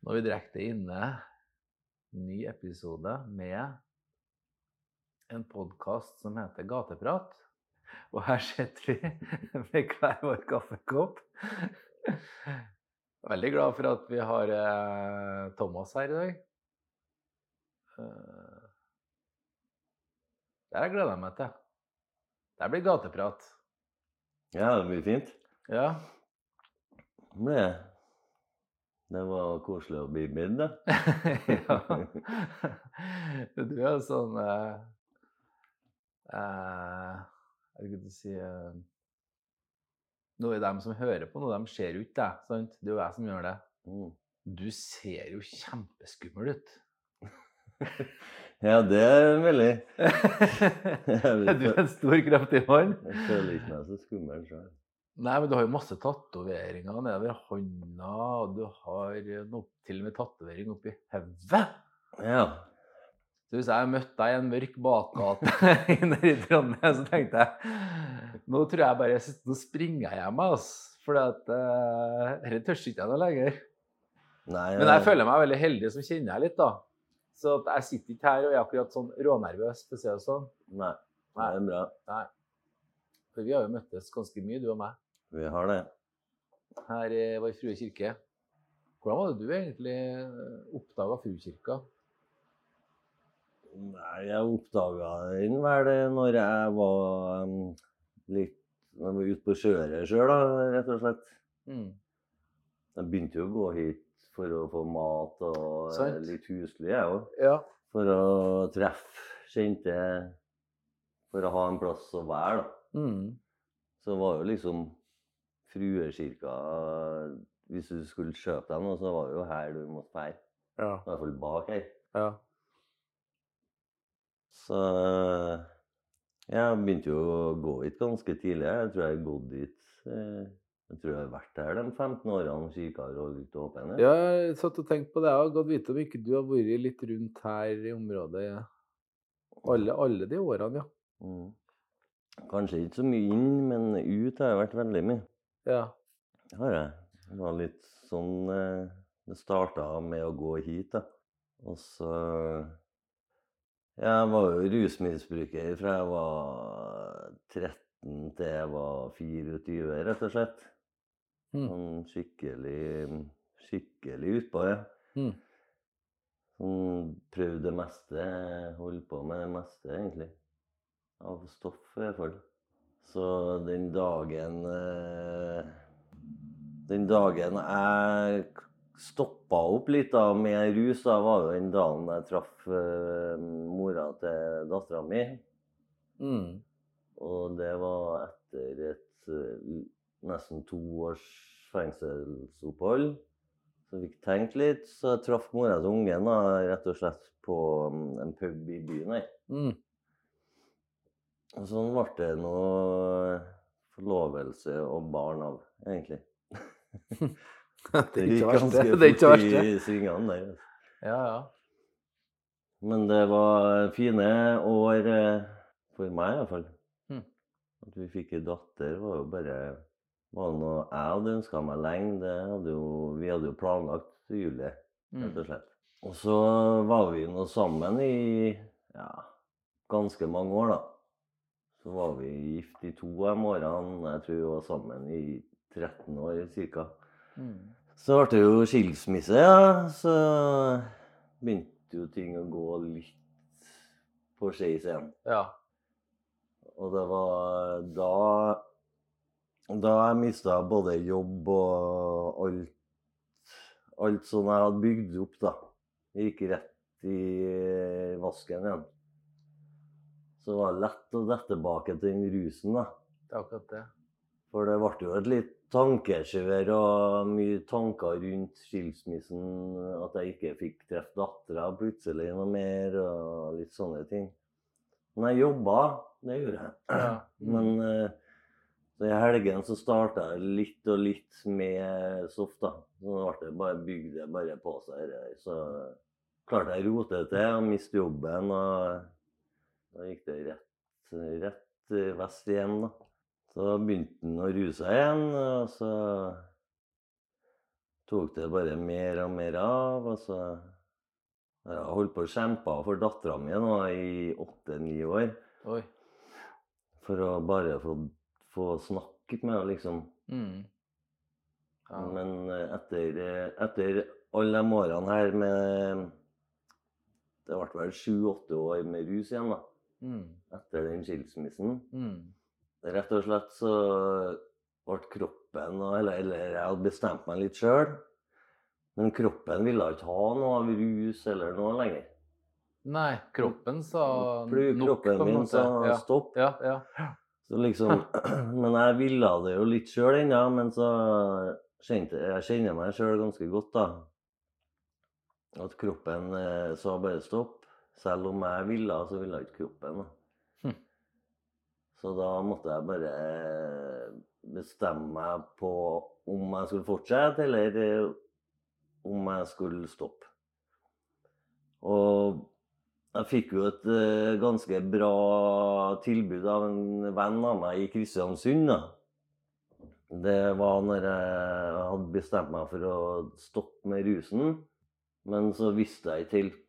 Nå er vi direkte inne. Ny episode med en podkast som heter Gateprat. Og her sitter vi med hver vår kaffekopp. Veldig glad for at vi har eh, Thomas her i dag. Eh, Det gleder jeg meg til. Det blir gateprat. Ja, det blir fint. Ja. Det Det var koselig å bli min, da. ja. Du er sånn eh, eh, Jeg skulle si eh, Noe av dem som hører på, nå, de ser jo ikke deg. sant? Det er jo jeg som gjør det. Mm. Du ser jo kjempeskummel ut. Ja, det er veldig du er en stor, kraftig mann. Jeg føler ikke meg så skummel sjøl. Nei, men du har jo masse tatoveringer nedover hånda, og du har noe, til og med tatovering oppi hodet. Ja. Så hvis jeg møtte deg i en mørk bakgate nede i Trondheim, så tenkte jeg nå tror jeg bare nå springer jeg hjem, altså. For uh, dette tør ikke jeg noe lenger. Nei, ja. Men jeg føler meg veldig heldig som kjenner deg litt, da. Så at jeg sitter ikke her og er akkurat sånn rånervøs, for å si det sånn. Nei. Det er bra. Nei. For vi har jo møttes ganske mye, du og meg, Vi har det. her i Vår Frue kirke. Hvordan var det du egentlig oppdaga Frukirka? Nei, jeg oppdaga den vel når jeg var um, litt når jeg var ute på kjøret sjøl, rett og slett. Mm. Jeg begynte jo å gå hit for å få mat og eh, Sant. litt huslig, jeg òg. Ja. For å treffe kjente For å ha en plass å være, da. Mm. Så var jo liksom Fruekirka Hvis du skulle kjøpe deg noe, så var det jo her du måtte være. Ja. I hvert fall bak her. ja. Så jeg begynte jo å gå hit ganske tidlig. Jeg tror jeg har gått dit eh, Jeg tror jeg har vært her de 15 årene kirka har holdt åpen. Ja, jeg satt og tenkte på det. Jeg har godt vite om ikke du har vært litt rundt her i området ja. alle, alle de årene, ja. Mm. Kanskje ikke så mye inn, men ut har jeg vært veldig mye. Ja. Det har jeg. Det var litt sånn eh, Det starta med å gå hit, da. Og så Jeg var jo rusmisbruker fra jeg var 13 til jeg var 24, rett og slett. Mm. Sånn skikkelig Skikkelig utpå, ja. Mm. Sånn prøvde det meste. Holdt på med det meste, egentlig. Av stoff, i hvert fall. Så den dagen eh, Den dagen jeg stoppa opp litt da, med rus, da var jo den dagen jeg traff eh, mora til dattera mi. Mm. Og det var etter et eh, nesten to års fengselsopphold. Så jeg fikk tenkt litt, så jeg traff mora til ungen da, rett og slett på mm, en pub i byen her. Mm. Og sånn ble det noe forlovelse og barn av, egentlig. Det gikk ganske Det er ikke det fort i svingene der. altså. Ja, ja. Men det var fine år eh, for meg, i hvert fall. Mm. At vi fikk ei datter, var jo bare var noe jeg hadde ønska meg lenge. Hadde jo, vi hadde jo planlagt til Julie, rett og slett. Og så var vi nå sammen i ja, ganske mange år, da. Så var vi gift i to av årene. Jeg tror vi var sammen i 13 år ca. Mm. Så ble det jo skilsmisse, ja. Så begynte jo ting å gå litt på skeis igjen. Ja. Og det var da Da jeg mista både jobb og alt Alt som jeg hadde bygd opp, da. Gikk rett i vasken igjen. Så det var lett å dette tilbake til den rusen, da. Det er akkurat det. For det ble jo et litt tankekjør og mye tanker rundt skilsmissen. At jeg ikke fikk treffe dattera plutselig noe mer, og litt sånne ting. Men jeg jobba, det gjorde jeg. Ja. Men eh, så i helgen så starta jeg litt og litt med soft, da. Så det bare bygde bare på seg. det. Så klarte jeg å rote til og miste jobben, og da gikk det rett, rett eh, vest igjen, da. Så begynte han å ruse seg igjen, og så tok det bare mer og mer av. Og så jeg har holdt på å kjempe for dattera mi nå i åtte-ni år. Oi. For å bare få, få snakket med henne, liksom. Mm. Ja. Men eh, etter, eh, etter alle de årene her med Det ble vel sju-åtte år med rus igjen, da. Mm. Etter den skilsmissen. Mm. Rett og slett så ble kroppen Eller, eller jeg hadde bestemt meg litt sjøl. Men kroppen ville ikke ha noe av rus eller noe lenger. Nei, kroppen sa Fordi nok, kroppen på en min sa Ja. stopp. Ja, ja. Så liksom, men jeg ville det jo litt sjøl ennå. Men så kjente jeg kjenner meg sjøl ganske godt, da. At kroppen eh, sa bare stopp. Selv om jeg ville, så ville ikke kroppen. Hm. Så da måtte jeg bare eh, bestemme meg på om jeg skulle fortsette, eller eh, om jeg skulle stoppe. Og jeg fikk jo et eh, ganske bra tilbud av en venn av meg i Kristiansund. da. Det var når jeg hadde bestemt meg for å stoppe med rusen. Men så visste jeg ikke helt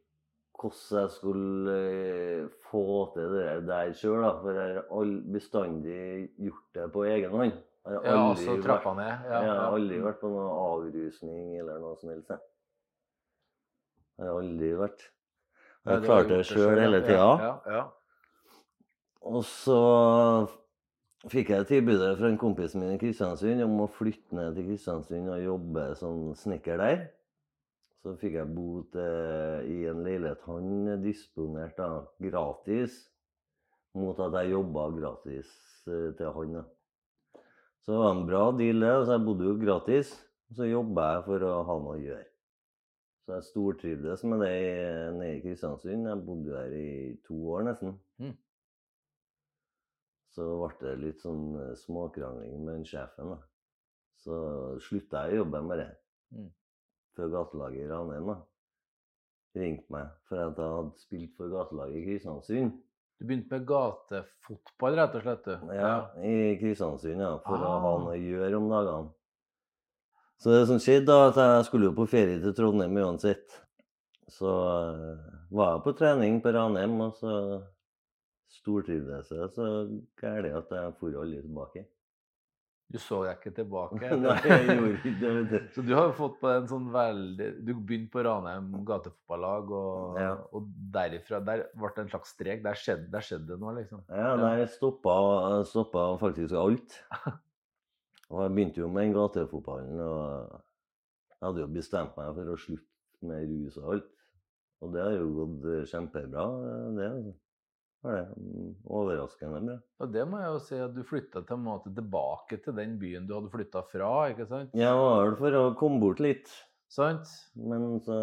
hvordan jeg skulle eh, få til det der sjøl. For jeg har bestandig gjort det på egen hånd. Jeg har ja aldri altså vært-. Ja, jeg har ja. aldri vært på noen avrusning eller noe som helst, jeg. Har aldri vært. Jeg klarte det sjøl hele ja. tida. Ja, ja. Og så fikk jeg tilbudet fra en kompis min i Kristiansund om å flytte ned til Kristiansund og jobbe som snekker der. Så fikk jeg bo til, i en leilighet han disponerte da, gratis, mot at jeg jobba gratis eh, til han. da. Så det var en bra deal, det. Så jeg bodde jo gratis. Og så jobba jeg for å ha noe å gjøre. Så jeg stortrivdes med det nede i Kristiansund. Jeg bodde her i to år nesten. Mm. Så ble det litt sånn eh, småkrangling med den sjefen, da. Så slutta jeg i jobben bare. Mm. Før gatelaget i Ranheim da. Ringte meg for at jeg hadde spilt for gatelaget i Kristiansund. Du begynte med gatefotball, rett og slett? du? Ja, i Kristiansund, ja. For å ha Ah. noe å gjøre om dagene. Så det som skjedde, da, at jeg skulle jo på ferie til Trondheim uansett. Så eh, var jeg på trening på Ranheim, og så stortrivdes jeg så gærent at jeg for aldri tilbake. Du så deg ikke tilbake? Nei, jeg gjorde ikke det. Så du har jo fått på en sånn veldig Du begynte på Ranheim gatefotballag, og, Ja. og derifra Der ble det en slags strek. Der skjedde, der skjedde det noe, liksom. Ja, der stoppa, stoppa faktisk alt. Og jeg begynte jo med gatefotballen, og jeg hadde jo bestemt meg for å slutte med rus og alt. Og det har jo gått kjempebra, det. Har det. Overraskende bra. Og det må jeg jo si at du flytta til en måte tilbake til den byen du hadde flytta fra, ikke sant? Ja, det var vel for å komme bort litt, Sant? men så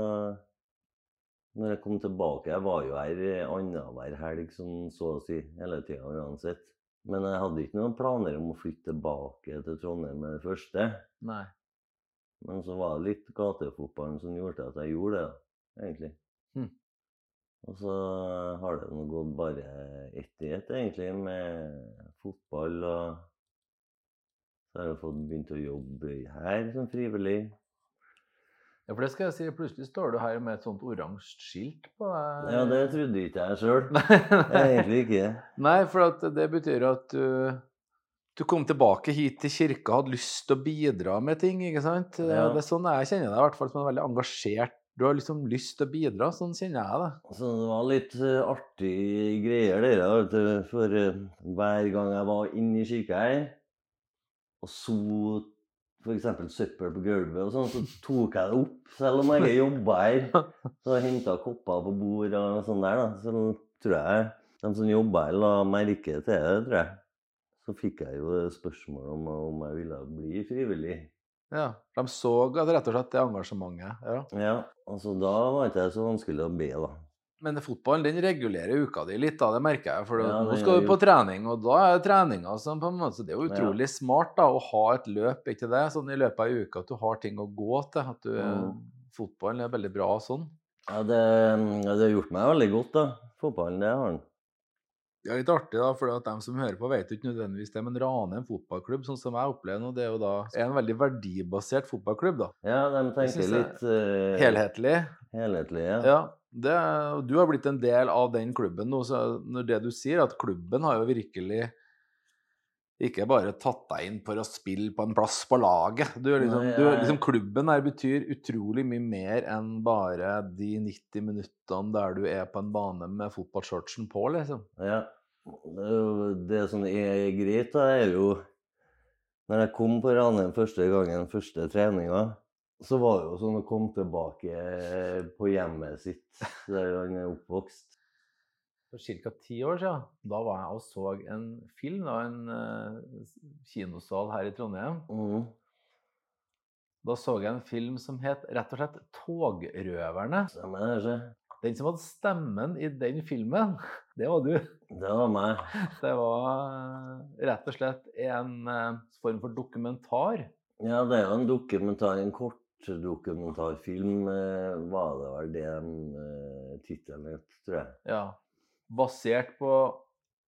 Når jeg kom tilbake Jeg var jo her annenhver helg, sånn så å si, hele tida uansett. Men jeg hadde ikke noen planer om å flytte tilbake til Trondheim med det første. Nei. Men så var det litt gatefotballen som gjorde at jeg gjorde det, egentlig. Og så har det gått bare ett i ett, egentlig, med fotball. Og så har jeg fått begynt å jobbe her som frivillig. Ja, for det skal jeg si, plutselig står du her med et sånt oransje skilt på deg. Ja, det trodde ikke jeg sjøl. Egentlig ikke. Nei, for at det betyr at du, du kom tilbake hit til kirka, hadde lyst til å bidra med ting, ikke sant? Ja. Det er sånn jeg kjenner deg, i hvert fall som en veldig engasjert. Du har liksom lyst til å bidra, sånn kjenner jeg det. Altså, det var litt artige artig greier, det der. For eh, hver gang jeg var inne i kirka her, og så f.eks. søppel på gulvet og sånn, så tok jeg det opp. Selv om jeg ikke jobba her. Så henta kopper på bord og sånn der, da. Så tror jeg de som jobba her, la merke til det, tror jeg. Så fikk jeg jo spørsmål om, om jeg ville bli frivillig. Ja, De så rett og slett det engasjementet. ja. Ja, altså da var det ikke så vanskelig å be, da. Men fotballen den regulerer uka di litt, da, det merker jeg. For Ja, nå skal du på trening, og da er treninga sånn på en måte, så Det er jo Ja. utrolig smart da, å ha et løp ikke det? Sånn i løpet av ei uke at du har ting å gå til. at du, Mm. Fotballen er veldig bra sånn. Ja, det, det har gjort meg veldig godt, da. Fotballen, det har den. Det er litt artig, da, for de som hører på, vet jo ikke nødvendigvis det. Men Rane en fotballklubb, sånn som jeg opplever nå, det er jo da en veldig verdibasert fotballklubb. da. Ja, de tenker litt uh... Helhetlig. helhetlig. Ja. Ja. Det, du har blitt en del av den klubben nå, så når det du sier, at klubben har jo virkelig ikke bare tatt deg inn for å spille på en plass på laget. Du, er liksom, du, liksom, klubben her betyr utrolig mye mer enn bare de 90 minuttene der du er på en bane med fotballshortsen på, liksom. Ja. Det, det som er greit, da, er jo Når jeg kom på Ranheim første gangen, første treninga, så var det jo sånn å komme tilbake på hjemmet sitt, der han er oppvokst. For ca. ti år siden, da var jeg og så en film, i en uh, kinosal her i Trondheim. Mm. Da så jeg en film som het rett og slett 'Togrøverne'. Stemmer? Den som hadde stemmen i den filmen, det var du. Det var meg. Det var eh, rett og slett en uh, form for dokumentar. Ja, det er jo en dokumentar, en kortdokumentarfilm, uh, var det vel det uh, tittelen het, tror jeg. Ja. Basert på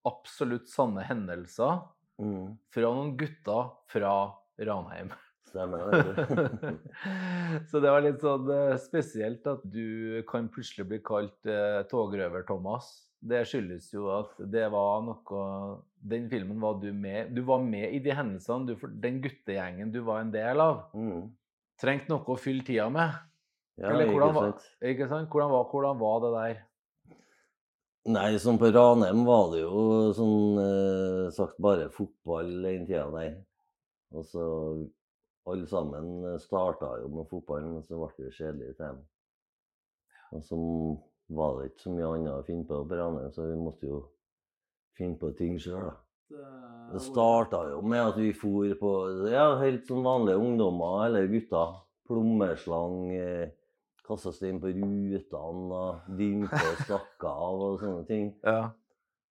absolutt sanne hendelser mm. fra noen gutter fra Ranheim. Så det var litt sånn eh, spesielt at du kan plutselig bli kalt eh, togrøver-Thomas. Det skyldes jo at det var noe Den filmen var du med Du var med i de hendelsene. Du, den guttegjengen du var en del av, Mm. trengte noe å fylle tida med. Ja, Eller ikke hvordan var, sant? ikke sant? Hvordan, var, hvordan var det der? Nei, sånn på Ranheim var det jo sånn eh, sagt bare fotball den tida der. Og så alle sammen starta jo med fotball, men så ble det jo kjedelig til dem. Og så var det ikke så mye annet å finne på på Ranheim, så vi måtte jo finne på ting sjøl, da. Det starta jo med at vi for på ja, helt sånn vanlige ungdommer eller gutter. Plommeslang, eh, kassestein på rutene og dynka og stakk av og sånne ting. Ja.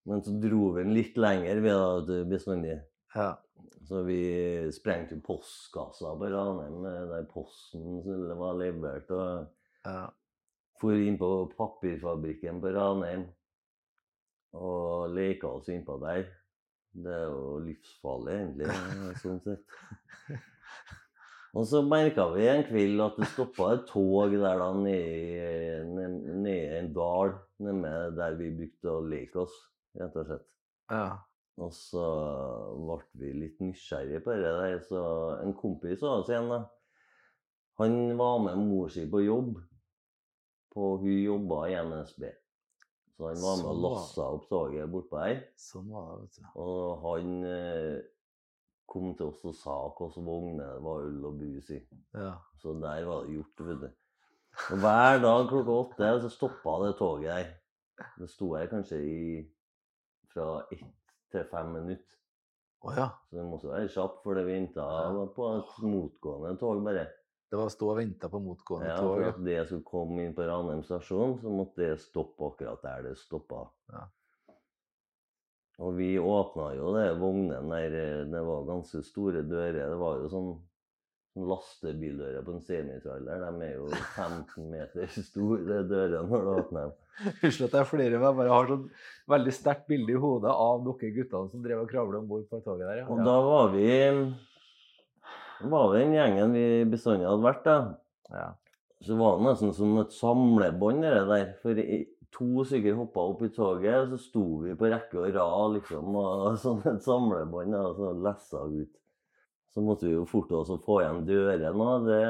Men så dro vi den litt lenger ved bestandig. ja. Så vi sprengte jo postkassa på Ranheim eh, der posten var levert. Og ja. for inn på papirfabrikken på Ranheim og leka oss innpå der. Det er jo livsfarlig, egentlig, sånn sett. Og så merka vi en kveld at det stoppa et tog der da nede ned, ned i en dal nede der vi brukte å leke oss, rett og slett. ja. Og så ble vi litt nysgjerrige på det der, så en kompis av oss igjen, da. Han var med mor si på jobb. På, hun jobba i NSB. Så han var med og Sånn lassa opp toget bortpå her. Sånn var det, vet du. Og han eh, kom til oss og sa hvilke vogner det var øl og bus i. Ja. Så der var det gjort, vet du. Og hver dag klokka åtte så stoppa det toget der. Det sto her kanskje i fra ett til fem minutter. Oh, ja. Så det måtte være kjapt, for det venta på et motgående tog bare. Det var å stå og vente på motgående Ja, tog. For ja. at det skulle komme inn på Ranheim stasjon, så måtte det stoppe akkurat der det stoppa. Ja. Og vi åpna jo det vognen der, eh, det var ganske store dører. Det var jo sånn, sånn lastebildører på en semitrailer. De er jo 15 meter store, de dørene, når du åpner dem. Unnskyld at jeg flirer, men jeg bare har sånn veldig sterkt bilde i hodet av dere guttene som drev og kravla om bord på toget der. Og da var vi var vi den gjengen vi bestandig hadde vært, da. ja. Så var det nesten som et samlebånd, det der. For i- to stykker hoppa opp i toget, og så sto vi på rekke og rad, liksom, og sånn et samlebånd, og så lessa ut. Så måtte vi jo forte oss å få igjen dørene, og det,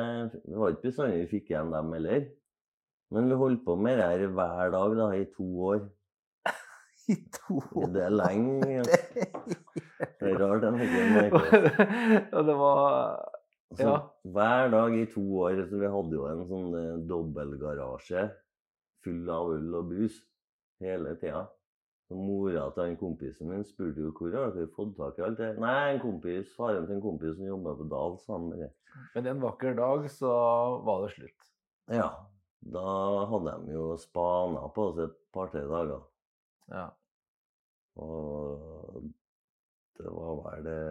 det var ikke bestandig vi fikk igjen dem heller. Men vi holdt på med det her hver dag da, i to år. I to år? Det er lenge. Ja. Det er rart de ikke merker det. Og det var Ja. Hver dag i to år. Så vi hadde jo en sånn eh, dobbeltgarasje full av øl og brus hele tida. Mora til han kompisen min spurte jo hvor har dere fått tak i alt det Nei, en kompis, faren til en kompis som jobber på Dal sammen med det. Men en vakker dag så var det slutt. Ja. Da hadde de jo spana på oss et par-tre dager. Ja. Og det var vel det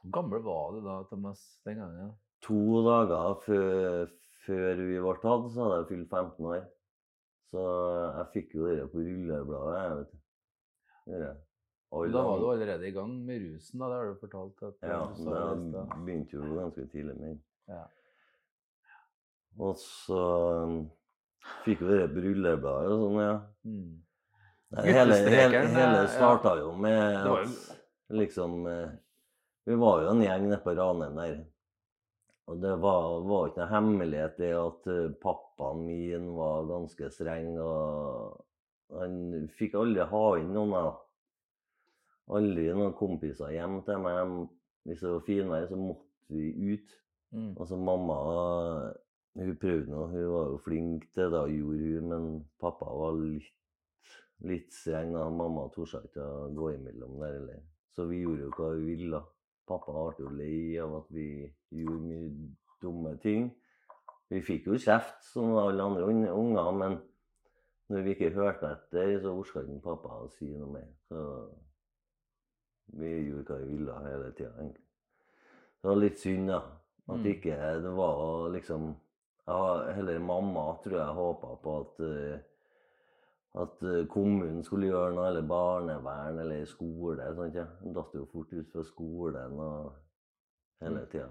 Hvor gammel var du da, Thomas, den gangen? To dager før, før vi ble tatt, så hadde jeg fylt 15 år. Så jeg fikk jo det på rullebladet. vet du. Da var du allerede i gang med rusen, da. Det har du fortalt. At Ja, da det begynte jo ganske tidlig med. Ja. Og så um, fikk vi det brullebladet og sånn, ja. Mm. Nei, hele, hele, hele starta jo med jo- at liksom eh, Vi var jo en gjeng nede på Ranheim der. Og det var, var ikke noe hemmelighet det at eh, pappaen min var ganske streng. Og han fikk aldri ha inn noen. da. Aldri noen kompiser hjem til meg. Hvis det var finvær, så måtte vi ut. Mm. Altså mamma hun prøvde nå, hun var jo flink til det, gjorde hun, men pappa var litt, litt streng. da. Mamma torde ikke å gå imellom der heller. Så vi gjorde jo hva vi ville. da. Pappa ble jo lei av at vi gjorde mye dumme ting. Vi fikk jo kjeft som alle andre unger, men når vi ikke hørte etter, så orka ikke pappa å si noe mer. Så vi gjorde hva vi ville hele tida, egentlig. Det var litt synd, da. At Mm. ikke det var liksom ja, Heller mamma tror jeg håpa på at eh, at eh, kommunen skulle gjøre noe, eller barnevern eller skole. Sant, ja. Hun datt jo fort ut fra skolen og hele Mm. tida.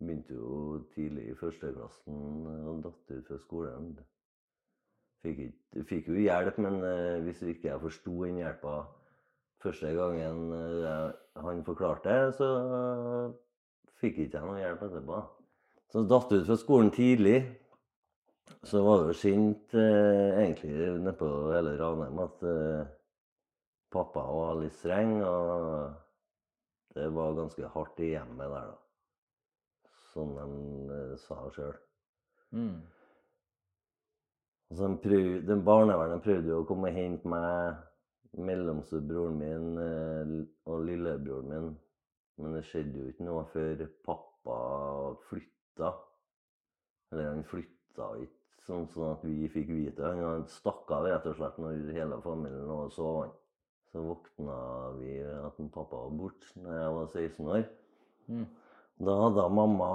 Begynte jo tidlig i førsteklassen og datt ut fra skolen. Fikk, ikke, fikk jo hjelp, men eh, hvis ikke jeg forsto den hjelpa første gangen eh, han forklarte, så eh, fikk ikke jeg noe hjelp etterpå. Så datt ut fra skolen tidlig. Så var det jo sint eh, egentlig nedpå hele Ranheim at eh, pappa var litt streng, og det var ganske hardt i hjemmet der, da. Som de eh, sa sjøl. Mm. Altså, prøv, den barnevernet prøvde jo å komme og hente meg, mellomstebroren min eh, og lillebroren min. Men det skjedde jo ikke noe før pappa flytta. Eller han flytta ikke sånn, sånn at vi fikk vite det. Han stakk av rett og slett når hele familien lå og sov. Så våkna vi at en pappa var borte da jeg var 16 år. Mm. Da hadde mamma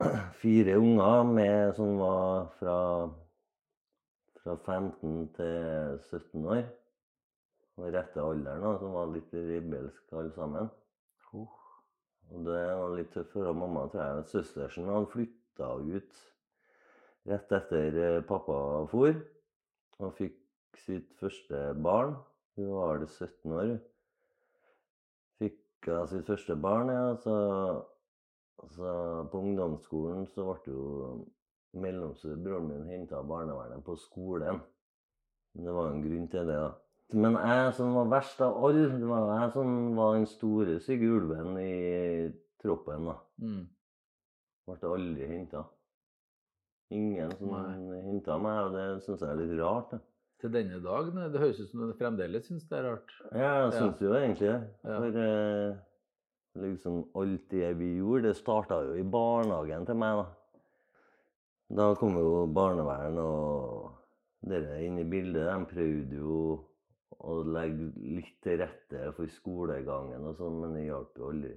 fire unger med, som var fra, fra 15 til 17 år. Og rette alderen, da, som var litt rebelsk alle sammen. Og det var litt tøft for mamma, tror jeg. Søstersen hadde flytta ut rett etter eh, pappa for. Og fikk sitt første barn. Hun var vel 17 år. Fikk hun sitt første barn, ja. Så, så på ungdomsskolen så ble jo mellomstebroren min henta av barnevernet på skolen. Det var en grunn til det, da. Men jeg som var verst av alle, det var jeg som var den store stygge ulven i troppen. da. Mm. Ble aldri henta. Ingen som henta meg, og det syns jeg er litt rart. da. Til denne dag? Det høres ut som du fremdeles syns det er rart. Ja, jeg syns jo egentlig det. Ja. For eh, liksom alt det vi gjorde, det starta jo i barnehagen til meg, da. Da kom jo barnevern og dere inn i bildet. De prøvde jo å legge litt til rette for skolegangen og sånn, men det hjalp jo aldri.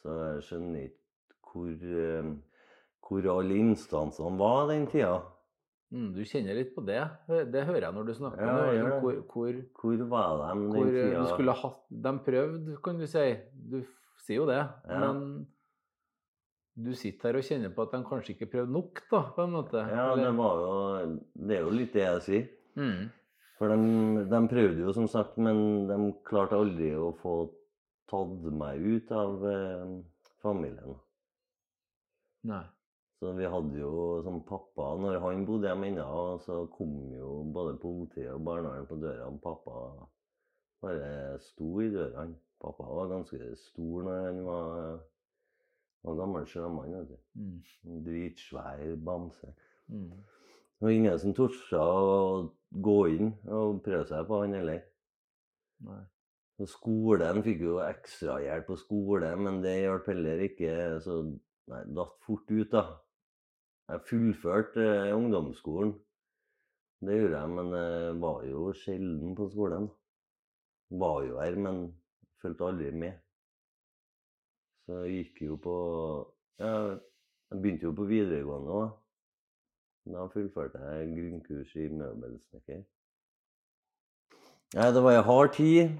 Så jeg skjønner ikke hvor, eh, hvor alle instansene var den tida. Mm, du kjenner litt på det. Det hører jeg når du snakker. Ja, om liksom hvor, hvor, Hvor var de den hvor eh, tida? du skulle hatt De prøvde, kan du si. Du sier jo det. Ja. Men du sitter her og kjenner på at de kanskje ikke prøvde nok, da, på en måte. Ja, det var jo Det er jo litt det jeg sier. mm. For de, de prøvde jo som sagt, men de klarte aldri å få tatt meg ut av eh, familien. Nei. Så vi hadde jo som pappa Når han bodde hjemme ennå, så kom jo både politiet og barnevernet på døra. Og pappa bare sto i døra. Pappa var ganske stor når han var, var gammel sjømann. Mm. Dritsvær bamse. Mm. Det var ingen som torde å gå inn og prøve seg på han heller. Nei. Så Skolen fikk jo ekstrahjelp på skole, men det hjalp heller ikke. Så nei, datt fort ut, da. Jeg fullførte eh, ungdomsskolen. Det gjorde jeg, men jeg var jo sjelden på skolen. Var jo her, men fulgte aldri med. Så jeg gikk jo på ja, Jeg begynte jo på videregående òg. Da fullførte jeg grunnkurs i møbelsnekker. Ja, det var ei hard tid,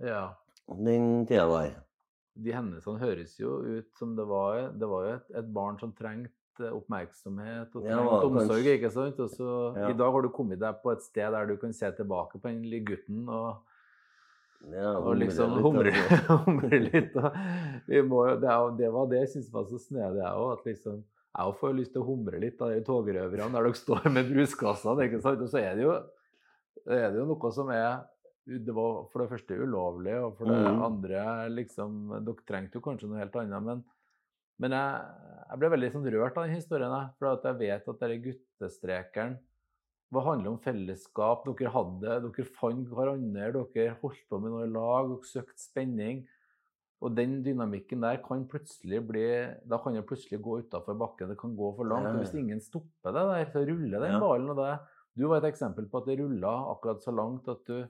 Ja. den tida der. De hendelsene høres jo ut som det var Det var jo et, et barn som trengte oppmerksomhet og Ja, omsorg, ikke sant? Og så Ja. i dag har du kommet deg på et sted der du kan se tilbake på den lille gutten og Ja, og liksom humre humre, litt, altså. humre litt. Må, det, det var det jeg syntes var så snedig, jeg òg. Liksom, jeg får lyst til å humre litt av de togrøverne der dere står med bruskassene. ikke sant? Og så er det jo, er det jo noe som er Det var for det første ulovlig, og for det mm. andre liksom Dere trengte jo kanskje noe helt annet, men, men jeg, jeg ble veldig sånn rørt av den historien. For jeg vet at denne guttestrekeren hva handler om fellesskap. Dere hadde, dere fant hverandre, dere holdt på med noe i lag, dere søkte spenning. Og den dynamikken der kan plutselig bli Da kan det plutselig gå utafor bakken. Det kan gå for langt. Og hvis ingen stopper det der, så ruller den ballen. Og det, du var et eksempel på at det rulla akkurat så langt at du,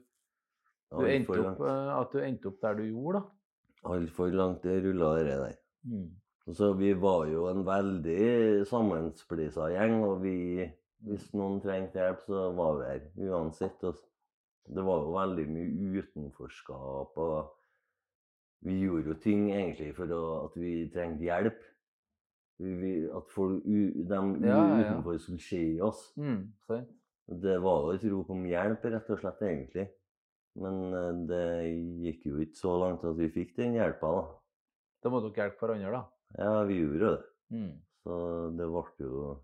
du, endte opp, eh, at du endte opp der du gjorde. da. Altfor langt det rulla, det der. Mm. Så vi var jo en veldig sammensplisa gjeng, og vi Hvis noen trengte hjelp, så var vi her uansett. Og det var jo veldig mye utenforskap, og vi gjorde jo ting egentlig for å, at vi trengte hjelp. Vi, at folk, Ja, ja, ja. utenfor skulle se oss. Mm. Det var jo et rop om hjelp, rett og slett, egentlig. Men eh, det gikk jo ikke så langt at vi fikk den hjelpa, da. Da må dere hjelpe hverandre, da. Ja, vi gjorde jo det. Mm. Så det ble jo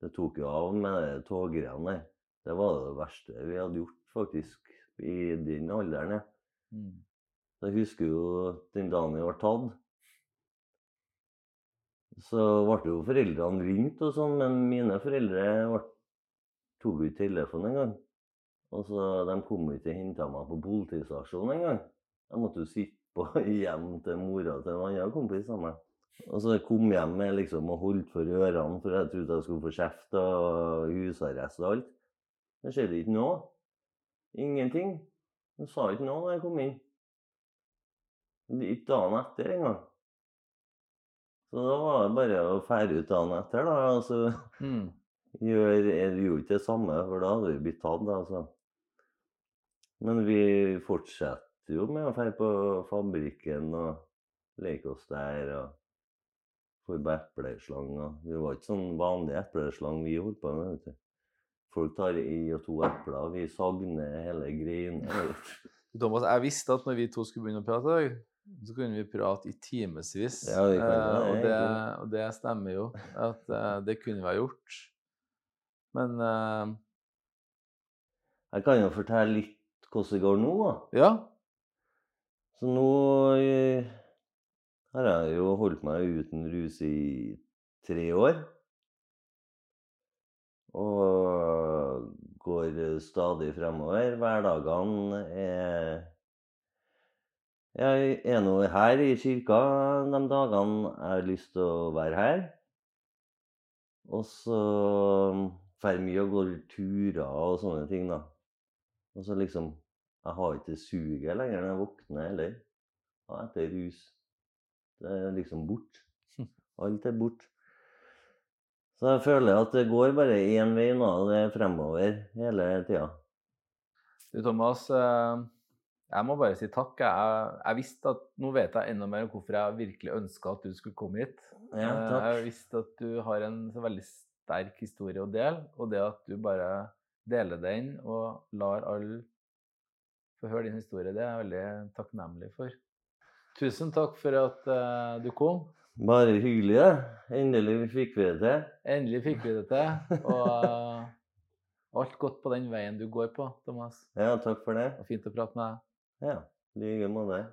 Det tok jo av med toggreiene der. Det var det verste vi hadde gjort, faktisk, i den alderen. ja. Mm. Jeg husker jo den dagen jeg ble tatt. Så ble jo foreldrene ringt og sånn, men mine foreldre ble, tok ikke telefonen engang. Og så De kom ikke og henta meg på politistasjonen engang. Jeg måtte jo sitte på hjem til mora til en annen kompis av meg. Og så jeg kom hjem med liksom og holdt for ørene, for jeg trodde jeg skulle få kjeft og husarrest og alt. Det skjedde ikke noe. Ingenting. Hun sa ikke noe da jeg kom inn. Ikke dagen etter engang. Så da var det bare å fære ut dagen etter, da. Og så Mm. gjør, jeg gjorde ikke det samme, for da hadde vi blitt tatt. da, altså. Men vi fortsetter jo med å dra på fabrikken og leke oss der. og Få på epleslang. og Vi var ikke sånn vanlig epleslang vi holdt på med. vet du. Folk tar i og to epler, vi sagner hele greiene. Thomas, jeg visste at når vi to skulle begynne å prate i dag, så kunne vi prate i timevis. Ja, kan Eh, og, det, og det stemmer jo, at eh, det kunne vi ha gjort. Men eh, Jeg kan jo fortelle litt hvordan det går nå. da. ja. Så nå eh, har jeg jo holdt meg uten rus i tre år. Og går stadig fremover. Hverdagene er Jeg er nå her i kirka de dagene jeg har lyst til å være her. Og så drar mye og går turer og sånne ting, da. Og så liksom Jeg har ikke suget lenger når jeg våkner heller. Etter rus. Det er liksom bort. Alt er bort. Så jeg føler at det går bare én vei nå, det er fremover hele tida. Du, Thomas, eh, jeg må bare si takk. Jeg, jeg visste at, Nå vet jeg enda mer om hvorfor jeg virkelig ønska at du skulle komme hit. Ja, Eh, takk. Jeg visste at du har en så veldig sterk historie å dele, og det at du bare deler den og lar alle få høre din historie, det er jeg veldig takknemlig for. Tusen takk for at uh, du kom. Bare hyggelig, Ja. Endelig fikk vi det til. Endelig fikk vi det til. Og uh, alt godt på den veien du går på, Thomas. Ja, takk for det. Og fint å prate med deg. Ja, i like måte.